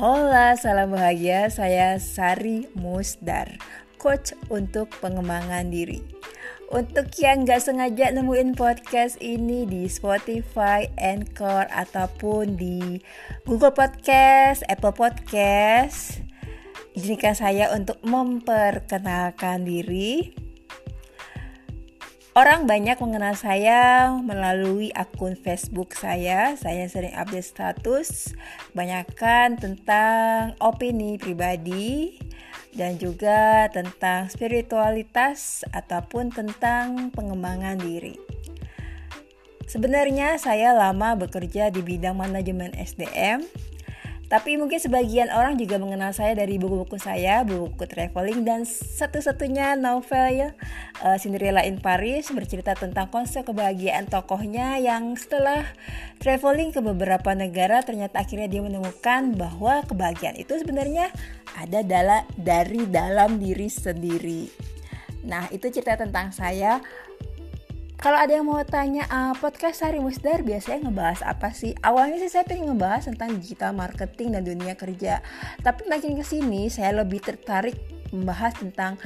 Hola, salam bahagia. Saya Sari Musdar, coach untuk pengembangan diri. Untuk yang nggak sengaja nemuin podcast ini di Spotify, Anchor, ataupun di Google Podcast, Apple Podcast, izinkan saya untuk memperkenalkan diri. Orang banyak mengenal saya melalui akun Facebook saya. Saya sering update status, banyakkan tentang opini pribadi dan juga tentang spiritualitas ataupun tentang pengembangan diri. Sebenarnya saya lama bekerja di bidang manajemen SDM tapi mungkin sebagian orang juga mengenal saya dari buku-buku saya, buku traveling dan satu-satunya novel ya uh, Cinderella in Paris bercerita tentang konsep kebahagiaan tokohnya yang setelah traveling ke beberapa negara ternyata akhirnya dia menemukan bahwa kebahagiaan itu sebenarnya ada dalam dari dalam diri sendiri. Nah, itu cerita tentang saya kalau ada yang mau tanya uh, podcast Sari Musdar biasanya ngebahas apa sih? Awalnya sih saya pengen ngebahas tentang digital marketing dan dunia kerja. Tapi makin ke sini saya lebih tertarik membahas tentang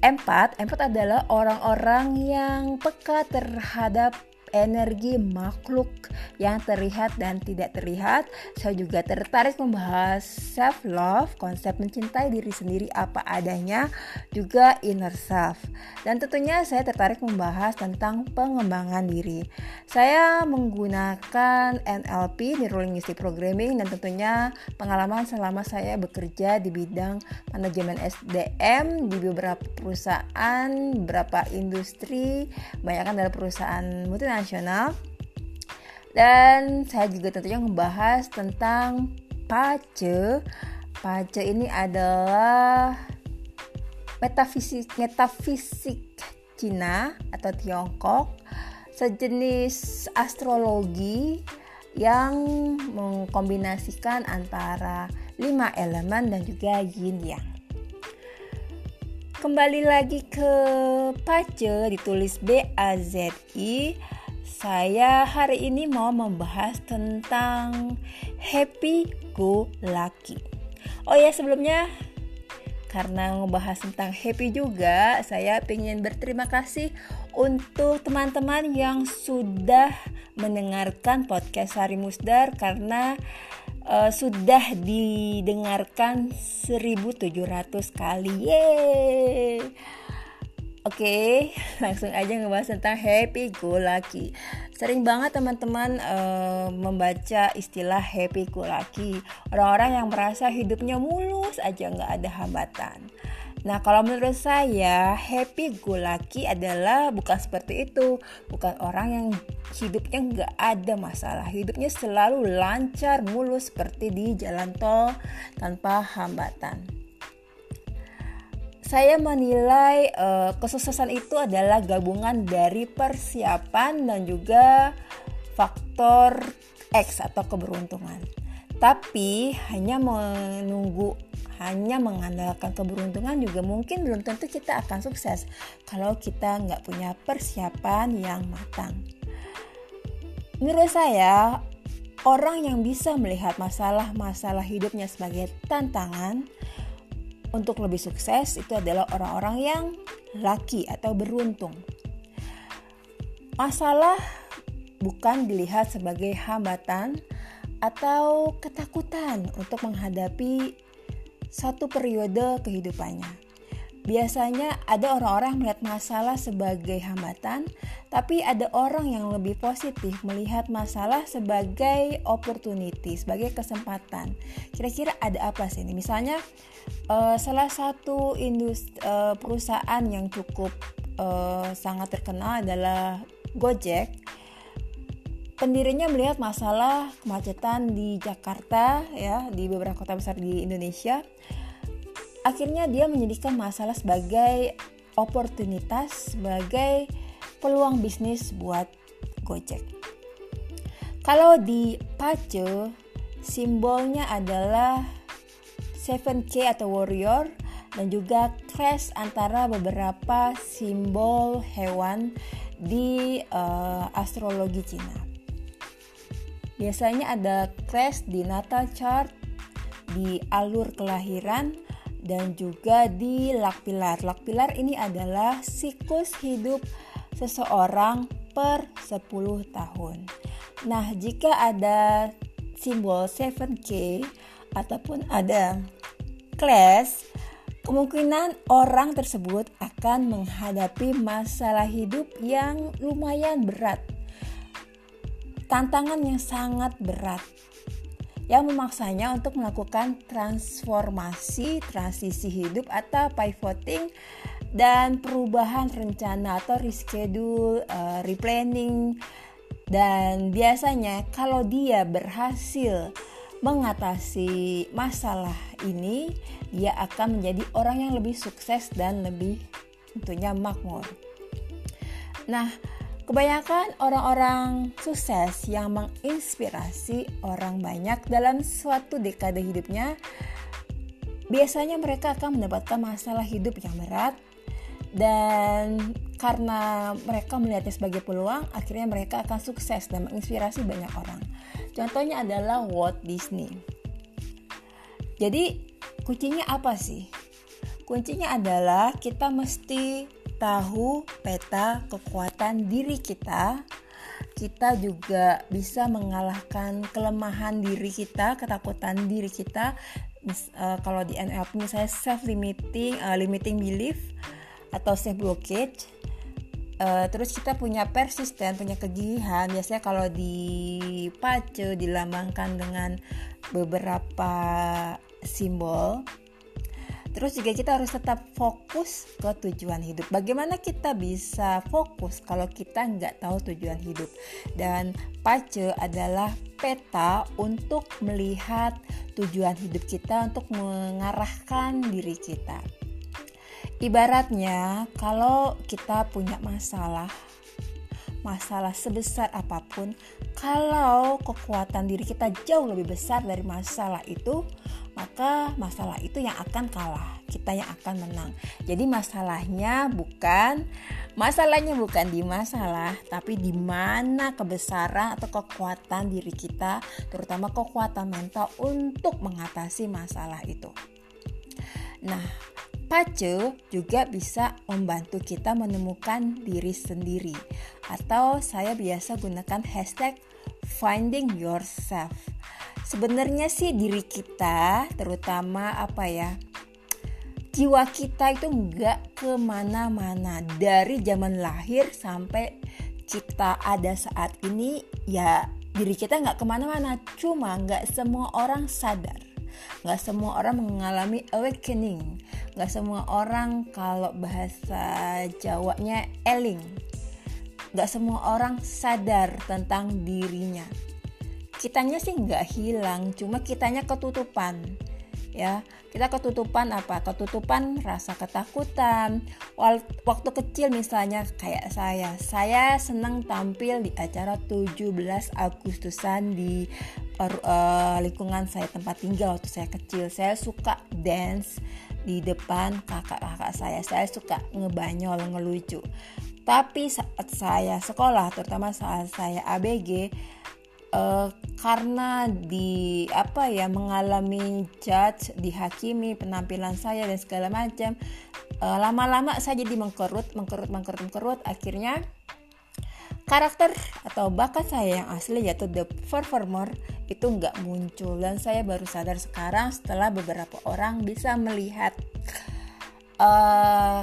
empat. Empat adalah orang-orang yang peka terhadap energi makhluk yang terlihat dan tidak terlihat. Saya juga tertarik membahas self love, konsep mencintai diri sendiri apa adanya, juga inner self. Dan tentunya saya tertarik membahas tentang pengembangan diri. Saya menggunakan NLP, Neuro Linguistic Programming dan tentunya pengalaman selama saya bekerja di bidang manajemen SDM di beberapa perusahaan, beberapa industri, banyak kan dari perusahaan multinasional internasional. Dan saya juga tentunya membahas tentang pace. Pace ini adalah metafisik metafisik Cina atau Tiongkok sejenis astrologi yang mengkombinasikan antara lima elemen dan juga yin yang. Kembali lagi ke pace ditulis B A Z I saya hari ini mau membahas tentang happy go lucky. Oh ya sebelumnya karena membahas tentang happy juga, saya ingin berterima kasih untuk teman-teman yang sudah mendengarkan podcast Sari Musdar karena uh, sudah didengarkan 1700 kali. Yeay! Oke, langsung aja ngebahas tentang happy go lucky. Sering banget teman-teman uh, membaca istilah happy go lucky. Orang-orang yang merasa hidupnya mulus aja nggak ada hambatan. Nah, kalau menurut saya, happy go lucky adalah bukan seperti itu. Bukan orang yang hidupnya nggak ada masalah. Hidupnya selalu lancar, mulus seperti di jalan tol tanpa hambatan saya menilai uh, kesuksesan itu adalah gabungan dari persiapan dan juga faktor X atau keberuntungan. Tapi hanya menunggu, hanya mengandalkan keberuntungan juga mungkin belum tentu kita akan sukses kalau kita nggak punya persiapan yang matang. Menurut saya, orang yang bisa melihat masalah-masalah hidupnya sebagai tantangan, untuk lebih sukses itu adalah orang-orang yang laki atau beruntung. Masalah bukan dilihat sebagai hambatan atau ketakutan untuk menghadapi satu periode kehidupannya. Biasanya ada orang-orang melihat masalah sebagai hambatan, tapi ada orang yang lebih positif melihat masalah sebagai opportunity, sebagai kesempatan. Kira-kira ada apa sih ini? Misalnya uh, salah satu industri uh, perusahaan yang cukup uh, sangat terkenal adalah Gojek. Pendirinya melihat masalah kemacetan di Jakarta ya, di beberapa kota besar di Indonesia akhirnya dia menjadikan masalah sebagai oportunitas, sebagai peluang bisnis buat Gojek. Kalau di Pace, simbolnya adalah 7K atau warrior dan juga crash antara beberapa simbol hewan di uh, astrologi Cina. Biasanya ada crash di natal chart di alur kelahiran dan juga di lak pilar. Lak pilar ini adalah siklus hidup seseorang per 10 tahun. Nah, jika ada simbol 7K ataupun ada class, kemungkinan orang tersebut akan menghadapi masalah hidup yang lumayan berat. Tantangan yang sangat berat yang memaksanya untuk melakukan transformasi, transisi hidup atau pivoting dan perubahan rencana atau reschedule, uh, replanning dan biasanya kalau dia berhasil mengatasi masalah ini, dia akan menjadi orang yang lebih sukses dan lebih tentunya makmur. Nah, Kebanyakan orang-orang sukses yang menginspirasi orang banyak dalam suatu dekade hidupnya, biasanya mereka akan mendapatkan masalah hidup yang berat dan karena mereka melihatnya sebagai peluang, akhirnya mereka akan sukses dan menginspirasi banyak orang. Contohnya adalah Walt Disney. Jadi, kuncinya apa sih? Kuncinya adalah kita mesti tahu peta kekuatan diri kita, kita juga bisa mengalahkan kelemahan diri kita, ketakutan diri kita. Mis, uh, kalau di NLP misalnya self limiting, uh, limiting belief atau self blockage. Uh, terus kita punya persisten, punya kegigihan. Biasanya kalau di pace dilambangkan dengan beberapa simbol Terus juga kita harus tetap fokus ke tujuan hidup. Bagaimana kita bisa fokus kalau kita nggak tahu tujuan hidup? Dan PACE adalah peta untuk melihat tujuan hidup kita untuk mengarahkan diri kita. Ibaratnya kalau kita punya masalah, masalah sebesar apa pun, kalau kekuatan diri kita jauh lebih besar dari masalah itu, maka masalah itu yang akan kalah, kita yang akan menang. Jadi masalahnya bukan masalahnya bukan di masalah, tapi di mana kebesaran atau kekuatan diri kita, terutama kekuatan mental untuk mengatasi masalah itu. Nah, Pace juga bisa membantu kita menemukan diri sendiri. Atau saya biasa gunakan hashtag finding yourself. Sebenarnya sih diri kita terutama apa ya jiwa kita itu nggak ke mana-mana. Dari zaman lahir sampai kita ada saat ini ya diri kita nggak ke mana-mana. Cuma nggak semua orang sadar. Nggak semua orang mengalami awakening nggak semua orang kalau bahasa Jawanya eling. Nggak semua orang sadar tentang dirinya. Kitanya sih nggak hilang cuma kitanya ketutupan ya. Kita ketutupan apa? Ketutupan rasa ketakutan. Waktu kecil misalnya kayak saya. Saya senang tampil di acara 17 Agustusan di uh, lingkungan saya tempat tinggal waktu saya kecil. Saya suka dance di depan kakak-kakak saya. Saya suka ngebanyol ngelucu. Tapi saat saya sekolah terutama saat saya ABG uh, karena di apa ya mengalami judge dihakimi penampilan saya dan segala macam uh, lama-lama saya jadi mengkerut mengkerut mengkerut mengkerut. Akhirnya karakter atau bakat saya yang asli yaitu the performer itu nggak muncul. Dan saya baru sadar sekarang setelah beberapa orang bisa melihat uh,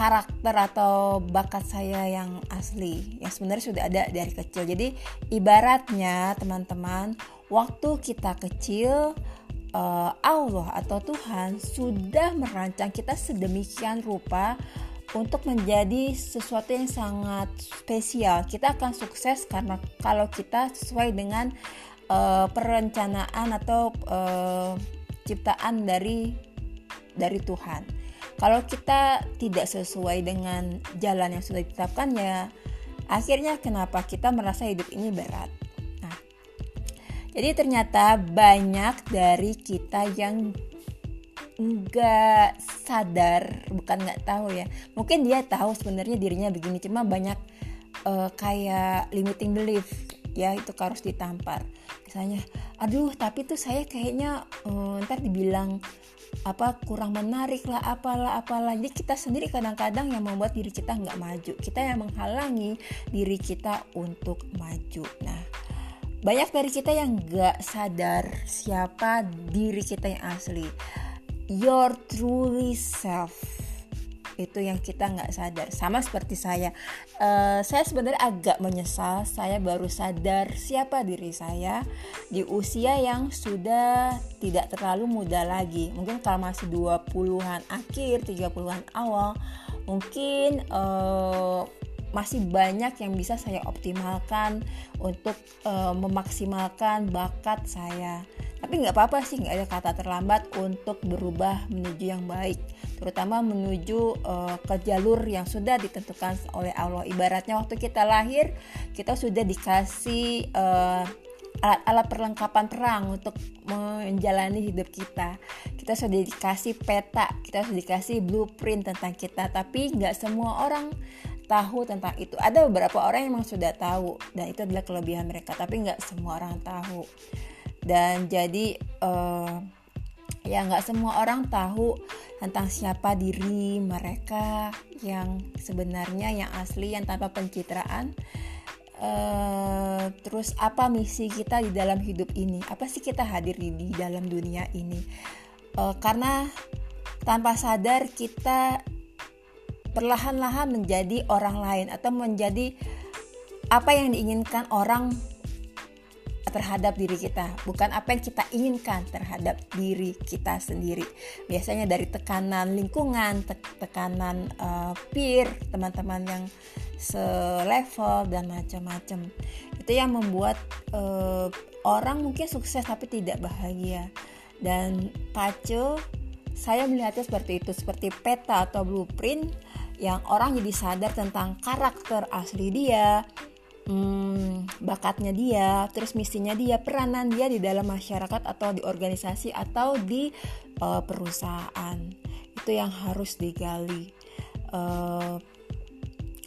karakter atau bakat saya yang asli yang sebenarnya sudah ada dari kecil. Jadi ibaratnya teman-teman waktu kita kecil uh, Allah atau Tuhan sudah merancang kita sedemikian rupa untuk menjadi sesuatu yang sangat spesial. Kita akan sukses karena kalau kita sesuai dengan uh, perencanaan atau uh, ciptaan dari dari Tuhan kalau kita tidak sesuai dengan jalan yang sudah ditetapkan ya akhirnya kenapa kita merasa hidup ini berat. Nah, jadi ternyata banyak dari kita yang nggak sadar, bukan nggak tahu ya. Mungkin dia tahu sebenarnya dirinya begini, cuma banyak uh, kayak limiting belief ya itu harus ditampar. Misalnya aduh tapi tuh saya kayaknya uh, ntar dibilang apa kurang menarik lah apalah apalah. Jadi kita sendiri kadang-kadang yang membuat diri kita nggak maju. Kita yang menghalangi diri kita untuk maju. Nah banyak dari kita yang nggak sadar siapa diri kita yang asli. Your truly self itu yang kita nggak sadar. Sama seperti saya. Uh, saya sebenarnya agak menyesal saya baru sadar siapa diri saya di usia yang sudah tidak terlalu muda lagi. Mungkin kalau masih 20-an akhir 30-an awal mungkin uh, masih banyak yang bisa saya optimalkan untuk uh, memaksimalkan bakat saya tapi nggak apa-apa sih nggak ada kata terlambat untuk berubah menuju yang baik terutama menuju uh, ke jalur yang sudah ditentukan oleh Allah. Ibaratnya waktu kita lahir, kita sudah dikasih alat-alat perlengkapan perang untuk menjalani hidup kita. Kita sudah dikasih peta, kita sudah dikasih blueprint tentang kita, tapi nggak semua orang tahu tentang itu. Ada beberapa orang yang memang sudah tahu dan itu adalah kelebihan mereka, tapi nggak semua orang tahu. Dan jadi uh, ya nggak semua orang tahu tentang siapa diri mereka yang sebenarnya yang asli yang tanpa pencitraan uh, terus apa misi kita di dalam hidup ini apa sih kita hadir di, di dalam dunia ini uh, karena tanpa sadar kita perlahan-lahan menjadi orang lain atau menjadi apa yang diinginkan orang terhadap diri kita, bukan apa yang kita inginkan terhadap diri kita sendiri. Biasanya dari tekanan lingkungan, te tekanan uh, peer, teman-teman yang selevel dan macam-macam. Itu yang membuat uh, orang mungkin sukses tapi tidak bahagia. Dan pace saya melihatnya seperti itu, seperti peta atau blueprint yang orang jadi sadar tentang karakter asli dia, hmm, bakatnya dia, terus misinya dia, peranan dia di dalam masyarakat atau di organisasi atau di uh, perusahaan. Itu yang harus digali. Uh,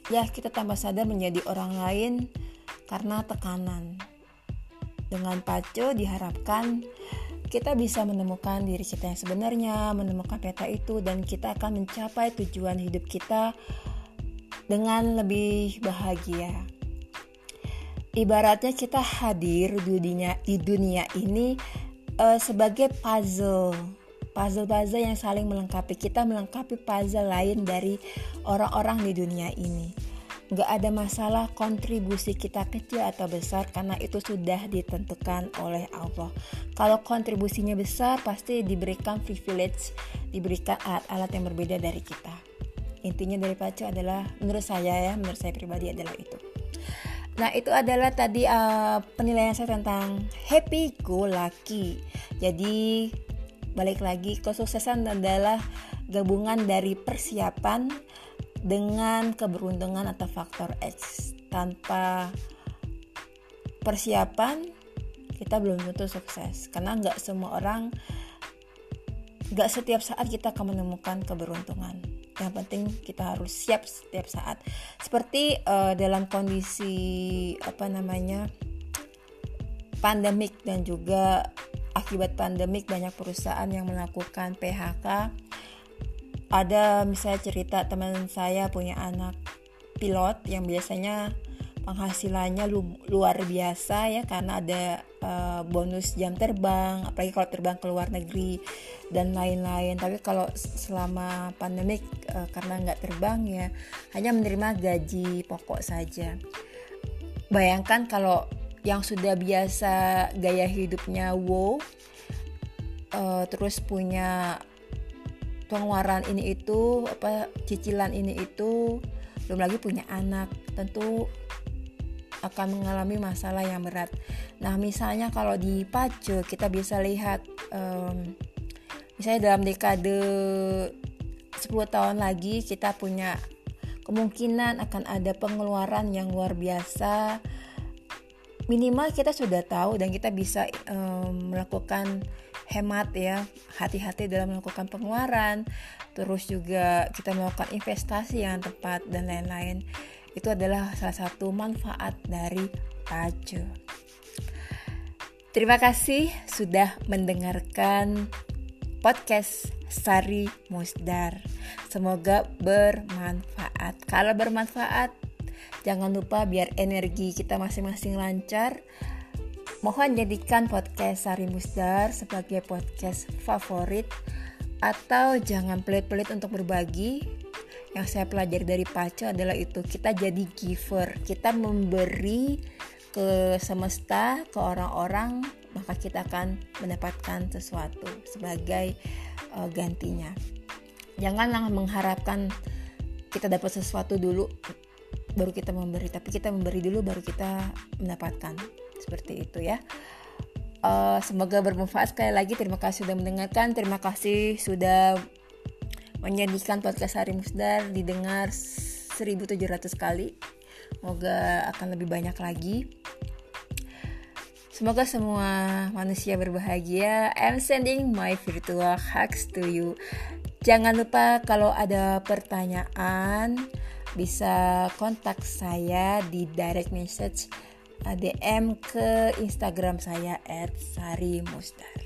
ya kita tambah sadar menjadi orang lain karena tekanan. Dengan paco diharapkan kita bisa menemukan diri kita yang sebenarnya, menemukan peta itu dan kita akan mencapai tujuan hidup kita dengan lebih bahagia. Ibaratnya kita hadir di dunia di dunia ini uh, sebagai puzzle. Puzzle-puzzle yang saling melengkapi. Kita melengkapi puzzle lain dari orang-orang di dunia ini nggak ada masalah kontribusi kita kecil atau besar karena itu sudah ditentukan oleh Allah. Kalau kontribusinya besar pasti diberikan privilege diberikan alat-alat yang berbeda dari kita. Intinya dari pacu adalah menurut saya ya menurut saya pribadi adalah itu. Nah, itu adalah tadi uh, penilaian saya tentang happy go lucky. Jadi, balik lagi kesuksesan adalah gabungan dari persiapan dengan keberuntungan atau faktor X. Tanpa persiapan kita belum tentu sukses. Karena nggak semua orang nggak setiap saat kita akan menemukan keberuntungan. Yang penting kita harus siap setiap saat. Seperti uh, dalam kondisi apa namanya pandemik dan juga akibat pandemik banyak perusahaan yang melakukan PHK ada misalnya cerita teman saya punya anak pilot yang biasanya penghasilannya lu, luar biasa ya karena ada uh, bonus jam terbang apalagi kalau terbang ke luar negeri dan lain-lain. Tapi kalau selama pandemik uh, karena nggak terbang ya hanya menerima gaji pokok saja. Bayangkan kalau yang sudah biasa gaya hidupnya wow uh, terus punya pengeluaran ini itu apa cicilan ini itu belum lagi punya anak tentu akan mengalami masalah yang berat. Nah, misalnya kalau di pacu kita bisa lihat um, misalnya dalam dekade 10 tahun lagi kita punya kemungkinan akan ada pengeluaran yang luar biasa. Minimal kita sudah tahu dan kita bisa um, melakukan hemat ya, hati-hati dalam melakukan pengeluaran. Terus juga kita melakukan investasi yang tepat dan lain-lain itu adalah salah satu manfaat dari Pacu. Terima kasih sudah mendengarkan podcast Sari Musdar. Semoga bermanfaat. Kalau bermanfaat, jangan lupa biar energi kita masing-masing lancar. Mohon jadikan podcast Sari Musdar sebagai podcast favorit atau jangan pelit-pelit untuk berbagi. Yang saya pelajari dari Paco adalah itu kita jadi giver kita memberi ke semesta ke orang-orang maka kita akan mendapatkan sesuatu sebagai uh, gantinya. Janganlah mengharapkan kita dapat sesuatu dulu baru kita memberi tapi kita memberi dulu baru kita mendapatkan seperti itu ya Uh, semoga bermanfaat sekali lagi. Terima kasih sudah mendengarkan. Terima kasih sudah menjadikan podcast Hari Musdar didengar 1700 kali. Semoga akan lebih banyak lagi. Semoga semua manusia berbahagia. I'm sending my virtual hugs to you. Jangan lupa kalau ada pertanyaan bisa kontak saya di direct message DM ke Instagram saya @sarimusdar.